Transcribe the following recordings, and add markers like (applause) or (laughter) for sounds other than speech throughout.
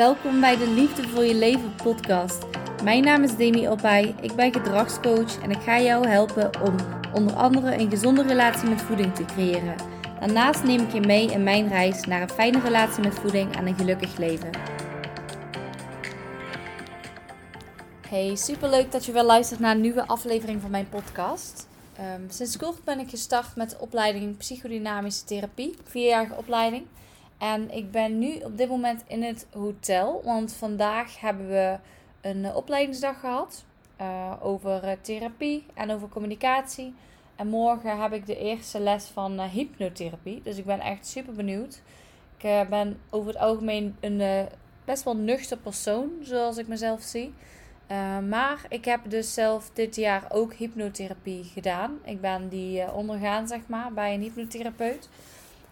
Welkom bij de Liefde voor je leven podcast. Mijn naam is Demi Opay, ik ben gedragscoach en ik ga jou helpen om onder andere een gezonde relatie met voeding te creëren. Daarnaast neem ik je mee in mijn reis naar een fijne relatie met voeding en een gelukkig leven. Hey, superleuk dat je weer luistert naar een nieuwe aflevering van mijn podcast. Um, sinds kort ben ik gestart met de opleiding Psychodynamische Therapie, vierjarige opleiding. En ik ben nu op dit moment in het hotel, want vandaag hebben we een uh, opleidingsdag gehad uh, over uh, therapie en over communicatie. En morgen heb ik de eerste les van hypnotherapie, dus ik ben echt super benieuwd. Ik ben over het algemeen een best wel nuchter persoon, zoals ik mezelf zie. maar ik heb dus zelf dit jaar ook hypnotherapie gedaan. Ik ben die ondergaan, zeg maar, bij een hypnotherapeut.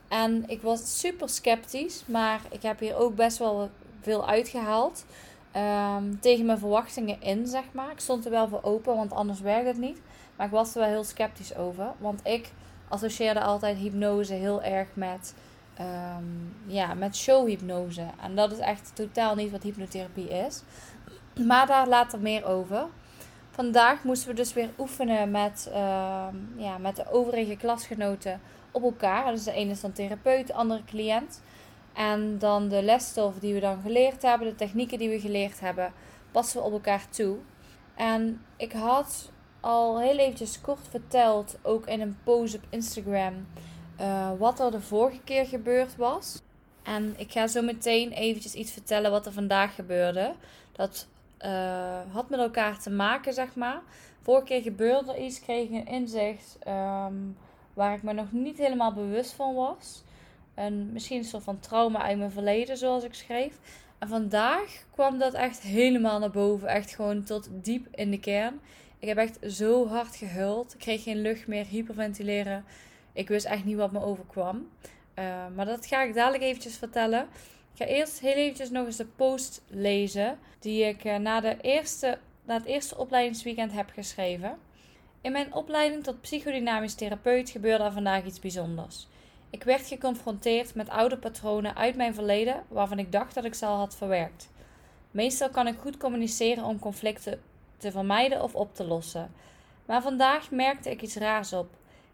En ik was super sceptisch, maar ik heb hier ook best wel veel uitgehaald. Um, tegen mijn verwachtingen in, zeg maar. Ik stond er wel voor open, want anders werkt het niet. Maar ik was er wel heel sceptisch over. Want ik associeerde altijd hypnose heel erg met, um, ja, met showhypnose. En dat is echt totaal niet wat hypnotherapie is. Maar daar later meer over. Vandaag moesten we dus weer oefenen met, um, ja, met de overige klasgenoten op elkaar. Dus de ene is dan therapeut, de andere cliënt. En dan de lesstof die we dan geleerd hebben, de technieken die we geleerd hebben, passen we op elkaar toe. En ik had al heel eventjes kort verteld, ook in een post op Instagram, uh, wat er de vorige keer gebeurd was. En ik ga zo meteen eventjes iets vertellen wat er vandaag gebeurde. Dat uh, had met elkaar te maken, zeg maar. Vorige keer gebeurde er iets, kreeg ik een inzicht. Um, waar ik me nog niet helemaal bewust van was. En misschien een soort van trauma uit mijn verleden, zoals ik schreef. En vandaag kwam dat echt helemaal naar boven. Echt gewoon tot diep in de kern. Ik heb echt zo hard gehuild. Ik kreeg geen lucht meer, hyperventileren. Ik wist echt niet wat me overkwam. Uh, maar dat ga ik dadelijk eventjes vertellen. Ik ga eerst heel eventjes nog eens de post lezen. Die ik uh, na, de eerste, na het eerste opleidingsweekend heb geschreven. In mijn opleiding tot psychodynamisch therapeut gebeurde er vandaag iets bijzonders. Ik werd geconfronteerd met oude patronen uit mijn verleden waarvan ik dacht dat ik ze al had verwerkt. Meestal kan ik goed communiceren om conflicten te vermijden of op te lossen. Maar vandaag merkte ik iets raars op.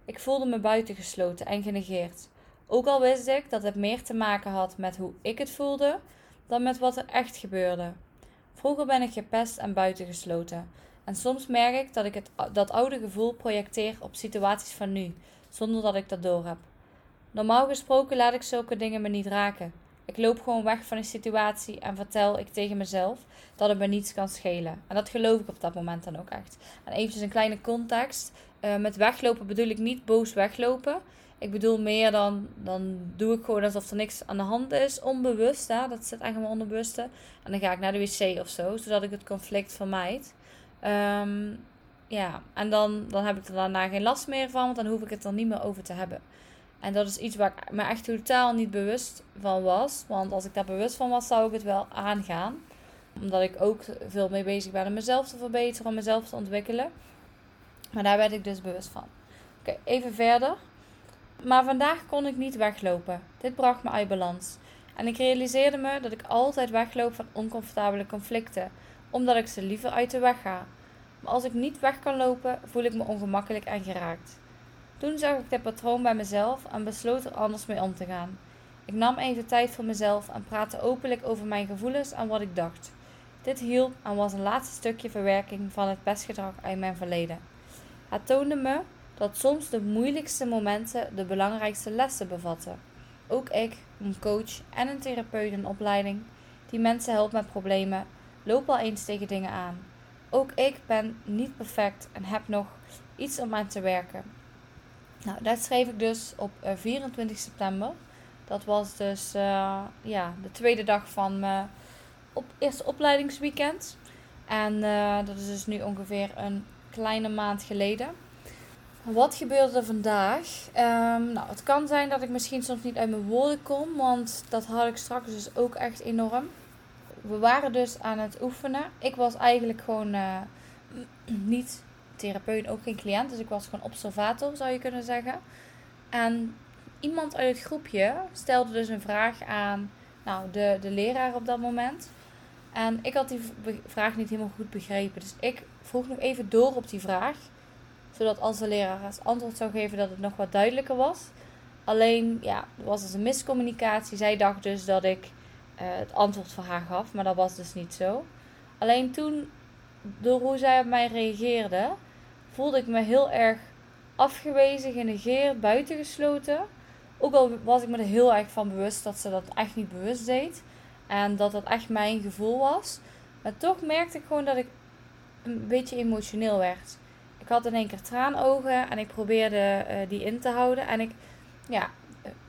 Ik voelde me buitengesloten en genegeerd. Ook al wist ik dat het meer te maken had met hoe ik het voelde dan met wat er echt gebeurde. Vroeger ben ik gepest en buitengesloten. En soms merk ik dat ik het, dat oude gevoel projecteer op situaties van nu, zonder dat ik dat doorheb. Normaal gesproken laat ik zulke dingen me niet raken. Ik loop gewoon weg van een situatie en vertel ik tegen mezelf dat het me niets kan schelen. En dat geloof ik op dat moment dan ook echt. En eventjes een kleine context. Uh, met weglopen bedoel ik niet boos weglopen. Ik bedoel meer dan, dan doe ik gewoon alsof er niks aan de hand is. Onbewust, hè? dat zit eigenlijk mijn onderbewuste. En dan ga ik naar de wc of zo, zodat ik het conflict vermijd. Um, ja, en dan, dan heb ik er daarna geen last meer van, want dan hoef ik het er niet meer over te hebben. En dat is iets waar ik me echt totaal niet bewust van was. Want als ik daar bewust van was, zou ik het wel aangaan. Omdat ik ook veel mee bezig ben om mezelf te verbeteren, om mezelf te ontwikkelen. Maar daar werd ik dus bewust van. Oké, even verder. Maar vandaag kon ik niet weglopen. Dit bracht me uit balans. En ik realiseerde me dat ik altijd wegloop van oncomfortabele conflicten omdat ik ze liever uit de weg ga. Maar als ik niet weg kan lopen, voel ik me ongemakkelijk en geraakt. Toen zag ik dit patroon bij mezelf en besloot er anders mee om te gaan. Ik nam even tijd voor mezelf en praatte openlijk over mijn gevoelens en wat ik dacht. Dit hielp en was een laatste stukje verwerking van het pestgedrag uit mijn verleden. Het toonde me dat soms de moeilijkste momenten de belangrijkste lessen bevatten. Ook ik, een coach en een therapeut in opleiding, die mensen helpt met problemen, loop al eens tegen dingen aan. Ook ik ben niet perfect en heb nog iets om aan te werken. Nou, dat schreef ik dus op 24 eh, september. Dat was dus uh, ja, de tweede dag van mijn op, eerste opleidingsweekend. En uh, dat is dus nu ongeveer een kleine maand geleden. Wat gebeurde er vandaag? Um, nou, het kan zijn dat ik misschien soms niet uit mijn woorden kom, want dat had ik straks dus ook echt enorm we waren dus aan het oefenen. Ik was eigenlijk gewoon uh, (clears throat) niet therapeut, ook geen cliënt. Dus ik was gewoon observator, zou je kunnen zeggen. En iemand uit het groepje stelde dus een vraag aan nou, de, de leraar op dat moment. En ik had die vraag niet helemaal goed begrepen. Dus ik vroeg nog even door op die vraag. Zodat als de leraar het antwoord zou geven, dat het nog wat duidelijker was. Alleen, ja, er was dus een miscommunicatie. Zij dacht dus dat ik uh, het antwoord voor haar gaf, maar dat was dus niet zo. Alleen toen, door hoe zij op mij reageerde, voelde ik me heel erg afgewezen, genegeerd, buitengesloten. Ook al was ik me er heel erg van bewust dat ze dat echt niet bewust deed. En dat dat echt mijn gevoel was. Maar toch merkte ik gewoon dat ik een beetje emotioneel werd. Ik had in één keer traanogen en ik probeerde uh, die in te houden. En ik, ja,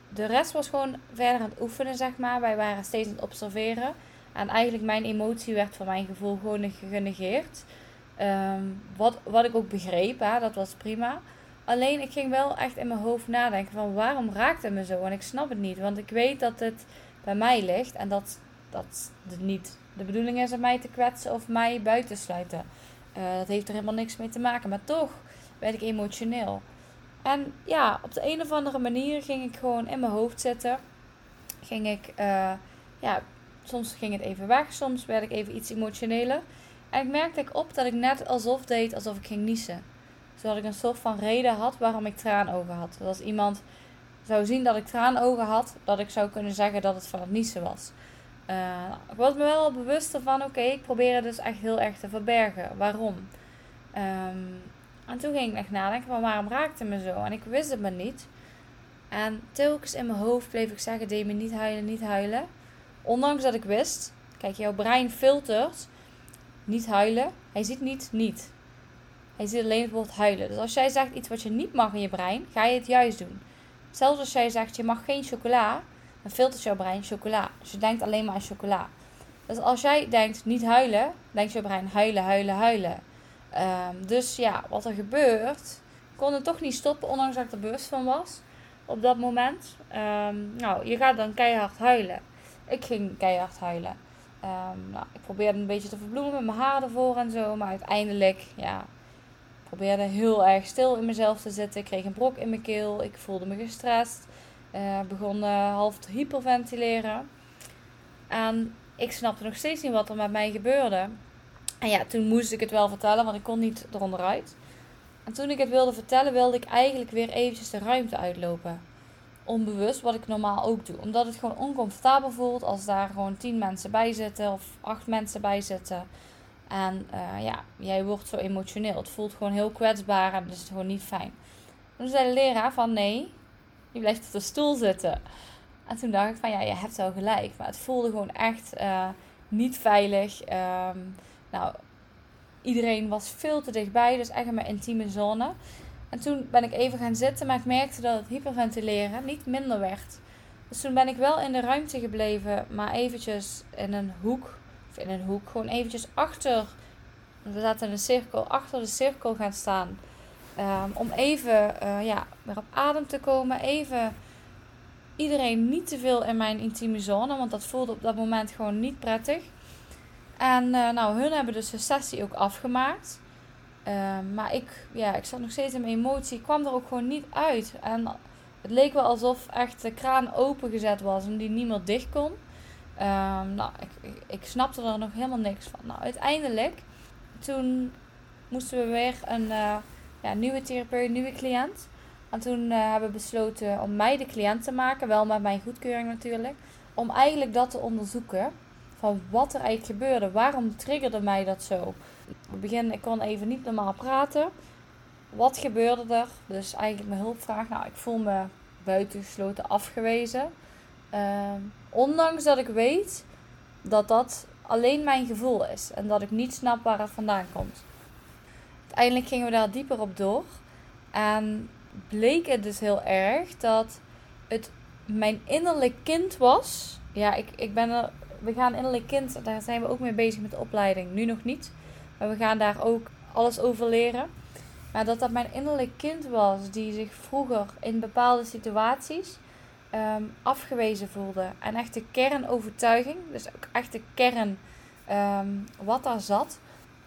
de rest was gewoon verder aan het oefenen, zeg maar. Wij waren steeds aan het observeren. En eigenlijk mijn emotie werd voor mijn gevoel gewoon genegeerd. Um, wat, wat ik ook begreep, hè, dat was prima. Alleen ik ging wel echt in mijn hoofd nadenken van waarom raakt het me zo? En ik snap het niet, want ik weet dat het bij mij ligt en dat, dat het niet de bedoeling is om mij te kwetsen of mij buiten sluiten. Uh, dat heeft er helemaal niks mee te maken, maar toch werd ik emotioneel. En ja, op de een of andere manier ging ik gewoon in mijn hoofd zitten. Ging ik, uh, ja, soms ging het even weg, soms werd ik even iets emotioneler. En ik merkte ik op dat ik net alsof deed alsof ik ging niezen. Zodat ik een soort van reden had waarom ik traanogen had. Dat als iemand zou zien dat ik traanogen had, dat ik zou kunnen zeggen dat het van het niezen was. Uh, ik was me wel bewust van, oké, ik probeer het dus echt heel erg te verbergen. Waarom? Um, en toen ging ik echt nadenken van waarom raakte me zo? En ik wist het maar niet. En telkens in mijn hoofd bleef ik zeggen, deed me niet huilen, niet huilen. Ondanks dat ik wist, kijk, jouw brein filtert niet huilen. Hij ziet niet niet. Hij ziet alleen woord huilen. Dus als jij zegt iets wat je niet mag in je brein, ga je het juist doen. Zelfs als jij zegt je mag geen chocola, dan filtert jouw brein chocola. Dus je denkt alleen maar aan chocola. Dus als jij denkt niet huilen, denkt je brein huilen, huilen, huilen. Um, dus ja, wat er gebeurt, kon het toch niet stoppen, ondanks dat ik er bewust van was op dat moment. Um, nou, je gaat dan keihard huilen. Ik ging keihard huilen. Um, nou, ik probeerde een beetje te verbloemen met mijn haar ervoor en zo. Maar uiteindelijk, ja, probeerde heel erg stil in mezelf te zitten. Ik kreeg een brok in mijn keel. Ik voelde me gestrest. Uh, begon uh, half te hyperventileren. En ik snapte nog steeds niet wat er met mij gebeurde. En ja, toen moest ik het wel vertellen, want ik kon niet eronderuit. En toen ik het wilde vertellen, wilde ik eigenlijk weer eventjes de ruimte uitlopen. Onbewust, wat ik normaal ook doe. Omdat het gewoon oncomfortabel voelt als daar gewoon tien mensen bij zitten of acht mensen bij zitten. En uh, ja, jij wordt zo emotioneel. Het voelt gewoon heel kwetsbaar en dat is gewoon niet fijn. toen zei de leraar van nee, je blijft op de stoel zitten. En toen dacht ik van ja, je hebt wel gelijk. Maar het voelde gewoon echt uh, niet veilig. Um, nou, iedereen was veel te dichtbij, dus echt in mijn intieme zone. En toen ben ik even gaan zitten, maar ik merkte dat het hyperventileren niet minder werd. Dus toen ben ik wel in de ruimte gebleven, maar eventjes in een hoek, of in een hoek, gewoon eventjes achter, we zaten in een cirkel, achter de cirkel gaan staan. Um, om even uh, ja, weer op adem te komen, even iedereen niet te veel in mijn intieme zone, want dat voelde op dat moment gewoon niet prettig. En uh, nou, hun hebben dus de sessie ook afgemaakt. Uh, maar ik, ja, ik zat nog steeds in mijn emotie. Ik kwam er ook gewoon niet uit. En het leek wel alsof echt de kraan opengezet was en die niet meer dicht kon. Uh, nou, ik, ik, snapte er nog helemaal niks van. Nou, uiteindelijk, toen moesten we weer een uh, ja, nieuwe therapeut, nieuwe cliënt. En toen uh, hebben we besloten om mij de cliënt te maken. Wel met mijn goedkeuring natuurlijk. Om eigenlijk dat te onderzoeken van wat er eigenlijk gebeurde. Waarom triggerde mij dat zo? In het begin, ik kon even niet normaal praten. Wat gebeurde er? Dus eigenlijk mijn hulpvraag. Nou, ik voel me buitengesloten afgewezen. Uh, ondanks dat ik weet dat dat alleen mijn gevoel is. En dat ik niet snap waar het vandaan komt. Uiteindelijk gingen we daar dieper op door. En bleek het dus heel erg dat het mijn innerlijk kind was. Ja, ik, ik ben er we gaan innerlijk kind, daar zijn we ook mee bezig met de opleiding. Nu nog niet. Maar we gaan daar ook alles over leren. Maar dat dat mijn innerlijk kind was die zich vroeger in bepaalde situaties um, afgewezen voelde. En echt de kernovertuiging, dus ook echt de kern um, wat daar zat,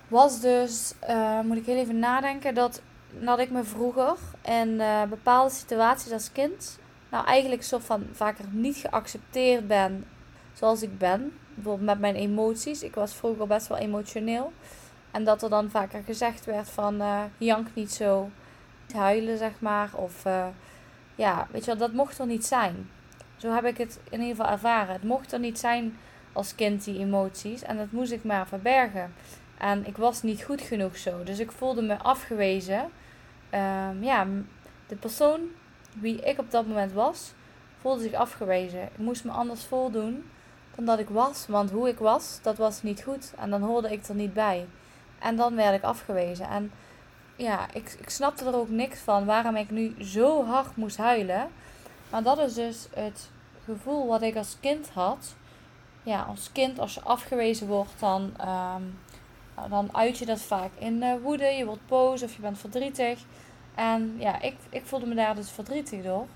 was dus, uh, moet ik heel even nadenken, dat, dat ik me vroeger in uh, bepaalde situaties als kind, nou eigenlijk soort van vaker niet geaccepteerd ben zoals ik ben. Bijvoorbeeld met mijn emoties. Ik was vroeger best wel emotioneel. En dat er dan vaker gezegd werd van uh, jank niet zo, huilen zeg maar. Of ja, weet je wel, dat mocht er niet zijn. Zo heb ik het in ieder geval ervaren. Het mocht er niet zijn als kind, die emoties. En dat moest ik maar verbergen. En ik was niet goed genoeg zo. Dus ik voelde me afgewezen. Um, ja, de persoon wie ik op dat moment was, voelde zich afgewezen. Ik moest me anders voordoen dan dat ik was. Want hoe ik was, dat was niet goed. En dan hoorde ik er niet bij. En dan werd ik afgewezen. En ja, ik, ik snapte er ook niks van waarom ik nu zo hard moest huilen. Maar dat is dus het gevoel wat ik als kind had. Ja, als kind, als je afgewezen wordt, dan, ehm, nou, dan uit je dat vaak in uh, woede. Je wordt boos of je bent verdrietig. En ja, ik, ik voelde me daar dus verdrietig door.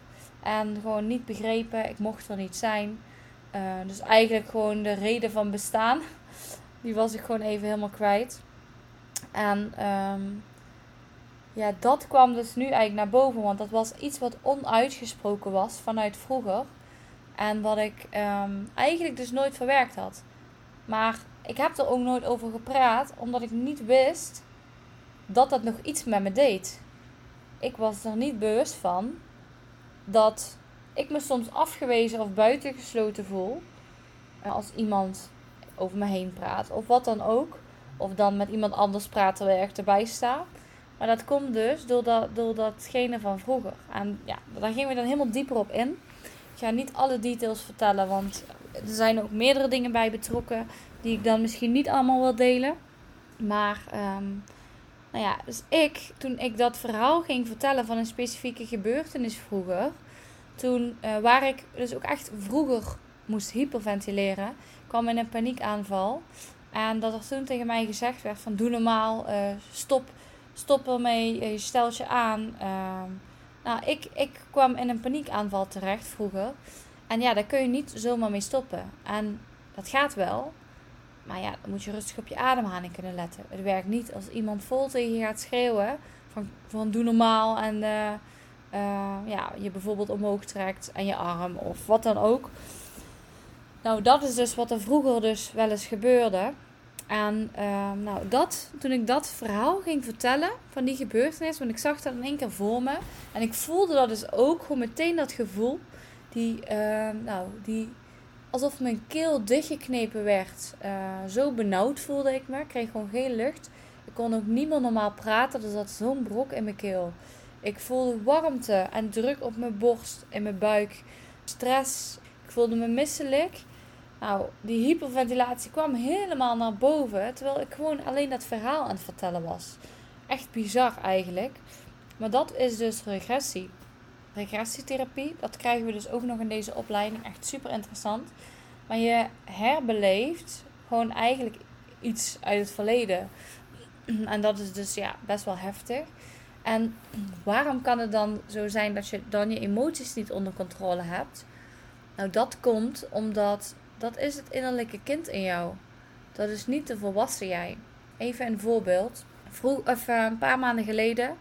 En gewoon niet begrepen. Ik mocht er niet zijn. Uh, dus eigenlijk gewoon de reden van bestaan. (laughs) Die was ik gewoon even helemaal kwijt. En um, ja, dat kwam dus nu eigenlijk naar boven. Want dat was iets wat onuitgesproken was vanuit vroeger. En wat ik um, eigenlijk dus nooit verwerkt had. Maar ik heb er ook nooit over gepraat, omdat ik niet wist dat dat nog iets met me deed. Ik was er niet bewust van dat ik me soms afgewezen of buitengesloten voel. Als iemand over me heen praat of wat dan ook. Of dan met iemand anders praat terwijl ik erbij sta. Maar dat komt dus door, dat, door datgene van vroeger. En ja, daar gingen we dan helemaal dieper op in. Ik ga niet alle details vertellen, want er zijn ook meerdere dingen bij betrokken. Die ik dan misschien niet allemaal wil delen. Maar, um, nou ja, dus ik, toen ik dat verhaal ging vertellen van een specifieke gebeurtenis vroeger. Toen, uh, waar ik dus ook echt vroeger moest hyperventileren, kwam in een paniekaanval. En dat er toen tegen mij gezegd werd van doe normaal, uh, stop, stop ermee, je stelt je aan. Uh, nou, ik, ik kwam in een paniekaanval terecht vroeger. En ja, daar kun je niet zomaar mee stoppen. En dat gaat wel. Maar ja, dan moet je rustig op je ademhaling kunnen letten. Het werkt niet als iemand vol tegen je gaat schreeuwen. Van, van doe normaal. En uh, uh, ja, je bijvoorbeeld omhoog trekt. En je arm of wat dan ook. Nou, dat is dus wat er vroeger dus wel eens gebeurde. En uh, nou, dat, toen ik dat verhaal ging vertellen van die gebeurtenis, want ik zag dat in één keer voor me. En ik voelde dat dus ook, gewoon meteen dat gevoel, die, nou, die alsof mijn keel dichtgeknepen werd. Uh, zo benauwd voelde ik me, ik kreeg gewoon geen lucht. Ik kon ook niet meer normaal praten, er zat zo'n brok in mijn keel. Ik voelde warmte en druk op mijn borst, in mijn buik, stress. Ik voelde me misselijk. Nou, die hyperventilatie kwam helemaal naar boven. Terwijl ik gewoon alleen dat verhaal aan het vertellen was. Echt bizar eigenlijk. Maar dat is dus regressie. Regressietherapie, dat krijgen we dus ook nog in deze opleiding. Echt super interessant. Maar je herbeleeft gewoon eigenlijk iets uit het verleden. En dat is dus ja, best wel heftig. En waarom kan het dan zo zijn dat je dan je emoties niet onder controle hebt? Nou, dat komt omdat dat is het innerlijke kind in jou. Dat is niet de volwassen jij. Even een voorbeeld. Vroeg, of, uh, een paar maanden geleden,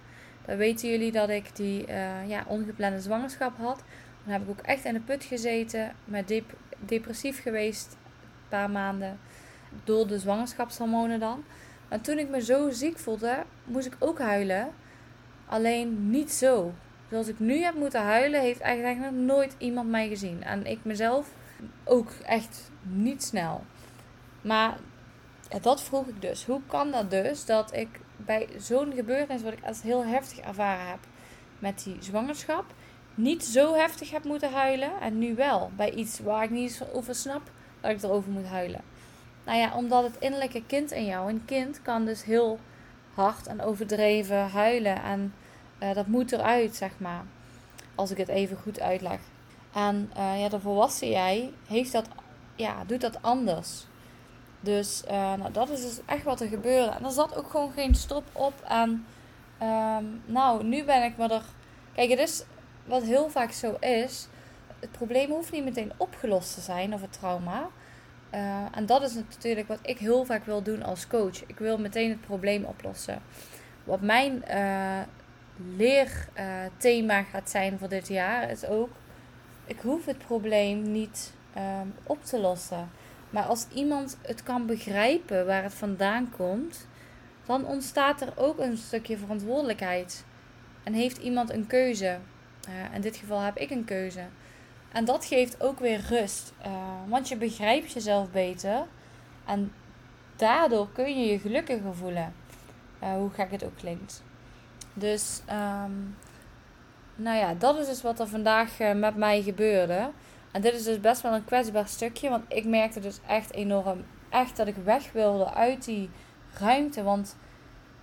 dan weten jullie dat ik die uh, ja, ongeplande zwangerschap had. Dan heb ik ook echt in de put gezeten, met dep depressief geweest, een paar maanden, door de zwangerschapshormonen dan. Maar toen ik me zo ziek voelde, moest ik ook huilen. Alleen niet zo. Zoals ik nu heb moeten huilen, heeft eigenlijk nog nooit iemand mij gezien. En ik mezelf ook echt niet snel. Maar dat vroeg ik dus. Hoe kan dat dus dat ik bij zo'n gebeurtenis, wat ik als heel heftig ervaren heb met die zwangerschap, niet zo heftig heb moeten huilen en nu wel bij iets waar ik niet over snap dat ik erover moet huilen. Nou ja, omdat het innerlijke kind in jou, een kind kan dus heel hard en overdreven huilen en uh, dat moet eruit, zeg maar. Als ik het even goed uitleg. En uh, ja, de volwassen jij heeft dat, ja, doet dat anders. Dus uh, nou, dat is dus echt wat er gebeurde. En er zat ook gewoon geen stop op. En um, nou, nu ben ik me er. Kijk, het is wat heel vaak zo is. Het probleem hoeft niet meteen opgelost te zijn, of het trauma. Uh, en dat is natuurlijk wat ik heel vaak wil doen als coach. Ik wil meteen het probleem oplossen. Wat mijn uh, leerthema gaat zijn voor dit jaar is ook ik hoef het probleem niet ehm, op te lossen. Maar als iemand het kan begrijpen waar het vandaan komt, dan ontstaat er ook een stukje verantwoordelijkheid. En heeft iemand een keuze. Uh, in dit geval heb ik een keuze. En dat geeft ook weer rust. Uh, want je begrijpt jezelf beter. En daardoor kun je je gelukkiger voelen. Uh, hoe gek het ook klinkt. Dus, um, nou ja, dat is dus wat er vandaag met mij gebeurde. En dit is dus best wel een kwetsbaar stukje. Want ik merkte dus echt enorm, echt dat ik weg wilde uit die ruimte. Want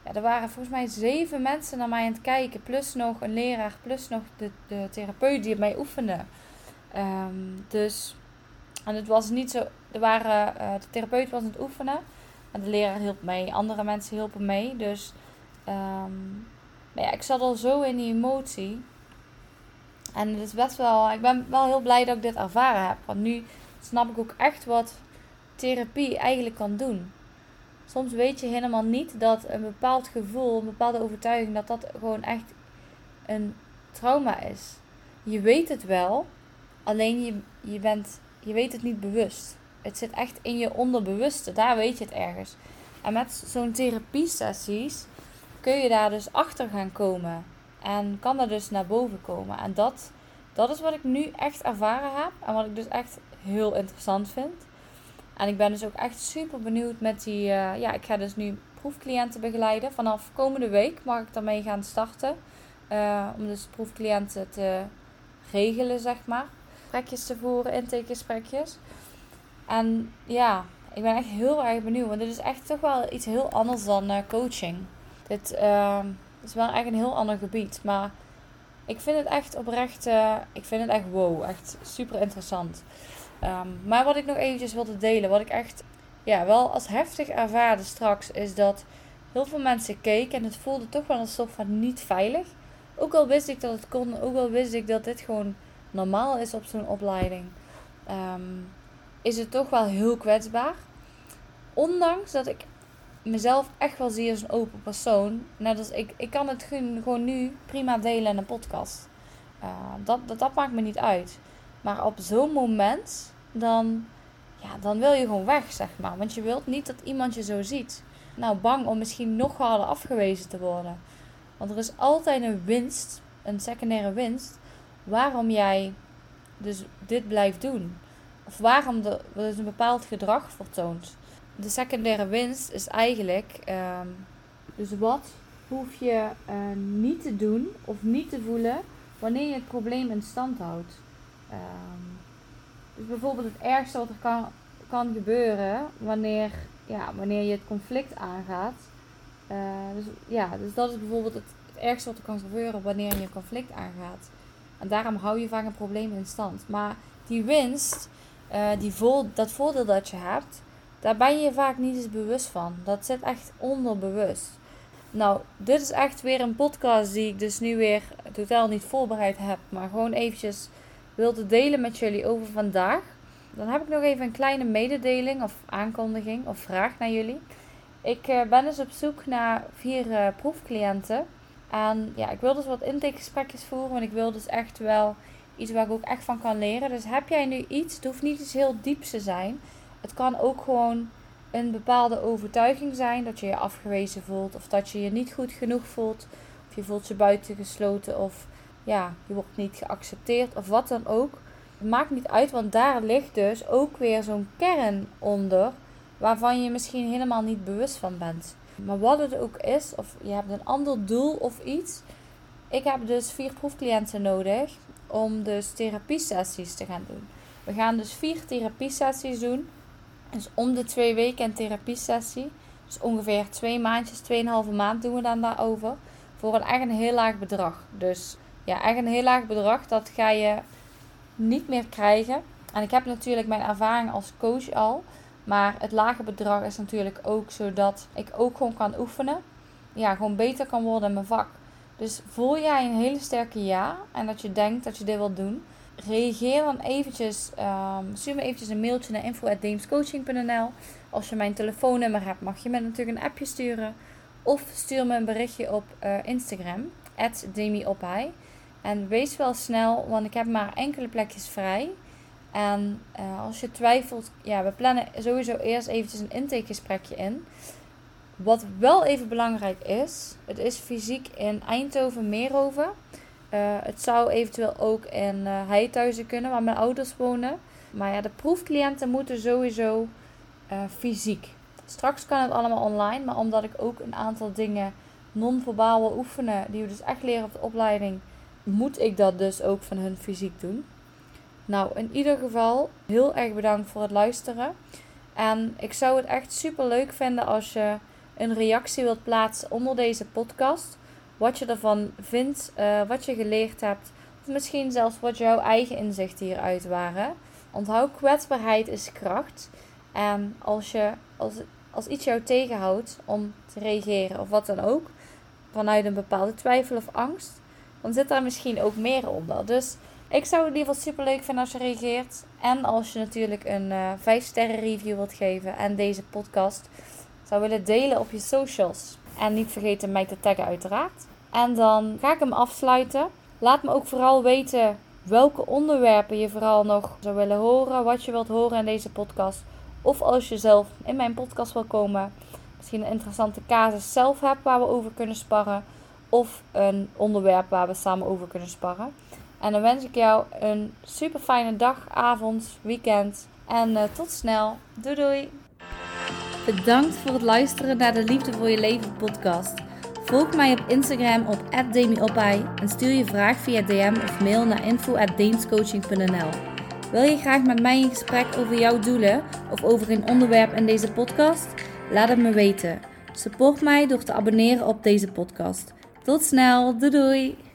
ja, er waren volgens mij zeven mensen naar mij aan het kijken. Plus nog een leraar, plus nog de, de therapeut die mij oefende. Um, dus, en het was niet zo, er waren, uh, de therapeut was aan het oefenen. En de leraar hielp mee, andere mensen hielpen mee. Dus, um, maar ja, ik zat al zo in die emotie. En het is best wel, ik ben wel heel blij dat ik dit ervaren heb. Want nu snap ik ook echt wat therapie eigenlijk kan doen. Soms weet je helemaal niet dat een bepaald gevoel, een bepaalde overtuiging, dat dat gewoon echt een trauma is. Je weet het wel, alleen je, je, bent, je weet het niet bewust. Het zit echt in je onderbewuste, daar weet je het ergens. En met zo'n therapie-sessies kun je daar dus achter gaan komen. En kan dat dus naar boven komen. En dat, dat is wat ik nu echt ervaren heb. En wat ik dus echt heel interessant vind. En ik ben dus ook echt super benieuwd met die. Uh, ja, ik ga dus nu proefcliënten begeleiden. Vanaf komende week mag ik daarmee gaan starten. Uh, om dus proefcliënten te regelen, zeg maar. Gesprekjes te voeren, intakegesprekjes. En ja, ik ben echt heel erg benieuwd. Want dit is echt toch wel iets heel anders dan uh, coaching. Dit is wel echt een heel ander gebied. Maar ik vind het echt oprecht. ik vind het echt wow. Echt super interessant. Um, maar wat ik nog eventjes wilde delen, wat ik echt ja, wel als heftig ervaarde straks, is dat heel veel mensen keken en het voelde toch wel een soort van niet veilig. Ook al wist ik dat het kon, ook al wist ik dat dit gewoon normaal is op zo'n opleiding, um, is het toch wel heel kwetsbaar. Ondanks dat ik mezelf echt wel zie als een open persoon. Net als ik, ik kan het gewoon nu prima delen in een podcast. Uh, dat, dat, dat maakt me niet uit. Maar op zo'n moment, dan, ja, dan wil je gewoon weg, zeg maar. Want je wilt niet dat iemand je zo ziet. Nou, bang om misschien nog harder afgewezen te worden. Want er is altijd een winst, een secundaire winst, waarom jij dus dit blijft doen. Of waarom er dus een bepaald gedrag vertoont. De secundaire winst is eigenlijk, um, dus wat hoef je uh, niet te doen of niet te voelen wanneer je het probleem in stand houdt. Um, dus bijvoorbeeld het ergste wat er kan, kan gebeuren wanneer, ja, wanneer je het conflict aangaat. Uh, dus, ja, dus dat is bijvoorbeeld het, het ergste wat er kan gebeuren wanneer je een conflict aangaat. En daarom hou je vaak een probleem in stand. Maar die winst, uh, die vol, dat voordeel dat je hebt, daar ben je vaak niet eens bewust van. Dat zit echt onderbewust. Nou, dit is echt weer een podcast die ik dus nu weer totaal niet voorbereid heb. Maar gewoon eventjes wilde delen met jullie over vandaag. Dan heb ik nog even een kleine mededeling of aankondiging of vraag naar jullie. Ik uh, ben dus op zoek naar vier uh. En ja, ik wil dus wat intakegesprekjes voeren. Want ik wil dus echt wel iets waar ik ook echt van kan leren. Dus heb jij nu iets, het hoeft niet iets heel dieps te zijn. Het kan ook gewoon een bepaalde overtuiging zijn. Dat je je afgewezen voelt. Of dat je je niet goed genoeg voelt. Of je voelt je buitengesloten. Of ja, je wordt niet geaccepteerd of wat dan ook. Het maakt niet uit, want daar ligt dus ook weer zo'n kern onder waarvan je misschien helemaal niet bewust van bent. Maar wat het ook is, of je hebt een ander doel of iets. Ik heb dus vier proefcliënten nodig om dus therapiesessies te gaan doen. We gaan dus vier therapiesessies doen. Dus om de twee weken een therapiesessie. Dus ongeveer twee maandjes, tweeënhalve maand doen we dan daarover. Voor een echt een heel laag bedrag. Dus ja, echt een heel laag bedrag. Dat ga je niet meer krijgen. En ik heb natuurlijk mijn ervaring als coach al. Maar het lage bedrag is natuurlijk ook zodat ik ook gewoon kan oefenen. Ja, gewoon beter kan worden in mijn vak. Dus voel jij een hele sterke ja en dat je denkt dat je dit wilt doen, reageer dan eventjes, um, stuur me eventjes een mailtje naar info.damescoaching.nl. Als je mijn telefoonnummer hebt, mag je me natuurlijk een appje sturen. Of stuur me een berichtje op uh, Instagram, @demiopai. En wees wel snel, want ik heb maar enkele plekjes vrij. En uh, als je twijfelt, ja, we plannen sowieso eerst eventjes een intakegesprekje in. Wat wel even belangrijk is, het is fysiek in Eindhoven, Meerhoven. Uh, het zou eventueel ook in uh, Heithuizen kunnen, waar mijn ouders wonen. Maar ja, de proefcliënten moeten sowieso uh, fysiek. Straks kan het allemaal online, maar omdat ik ook een aantal dingen non-verbaal wil oefenen, die we dus echt leren op de opleiding, moet ik dat dus ook van hun fysiek doen. Nou, in ieder geval heel erg bedankt voor het luisteren. En ik zou het echt super leuk vinden als je een reactie wilt plaatsen onder deze podcast. Wat je ervan vindt, uh, wat je geleerd hebt. Of misschien zelfs wat jouw eigen inzichten hieruit waren. Onthoud, kwetsbaarheid is kracht. En als, je, als, als iets jou tegenhoudt om te reageren of wat dan ook, vanuit een bepaalde twijfel of angst, dan zit daar misschien ook meer onder. Dus ik zou het in ieder geval super leuk vinden als je reageert. En als je natuurlijk een uh, eh, 5 sterren review wilt geven en deze podcast zou willen delen op je socials. En niet vergeten mij te taggen uiteraard. En dan ga ik hem afsluiten. Laat me ook vooral weten welke onderwerpen je vooral nog zou willen horen. Wat je wilt horen in deze podcast. Of als je zelf in mijn podcast wil komen. Misschien een interessante casus zelf hebt waar we over kunnen sparren. Of een onderwerp waar we samen over kunnen sparren. En dan wens ik jou een super fijne dag, avond, weekend. En uh, tot snel. Doei doei. Bedankt voor het luisteren naar de Liefde voor je Leven podcast. Volg mij op Instagram op @demiopai en stuur je vraag via DM of mail naar info@deemscoaching.nl. Wil je graag met mij in gesprek over jouw doelen of over een onderwerp in deze podcast? Laat het me weten. Support mij door te abonneren op deze podcast. Tot snel, doei doei!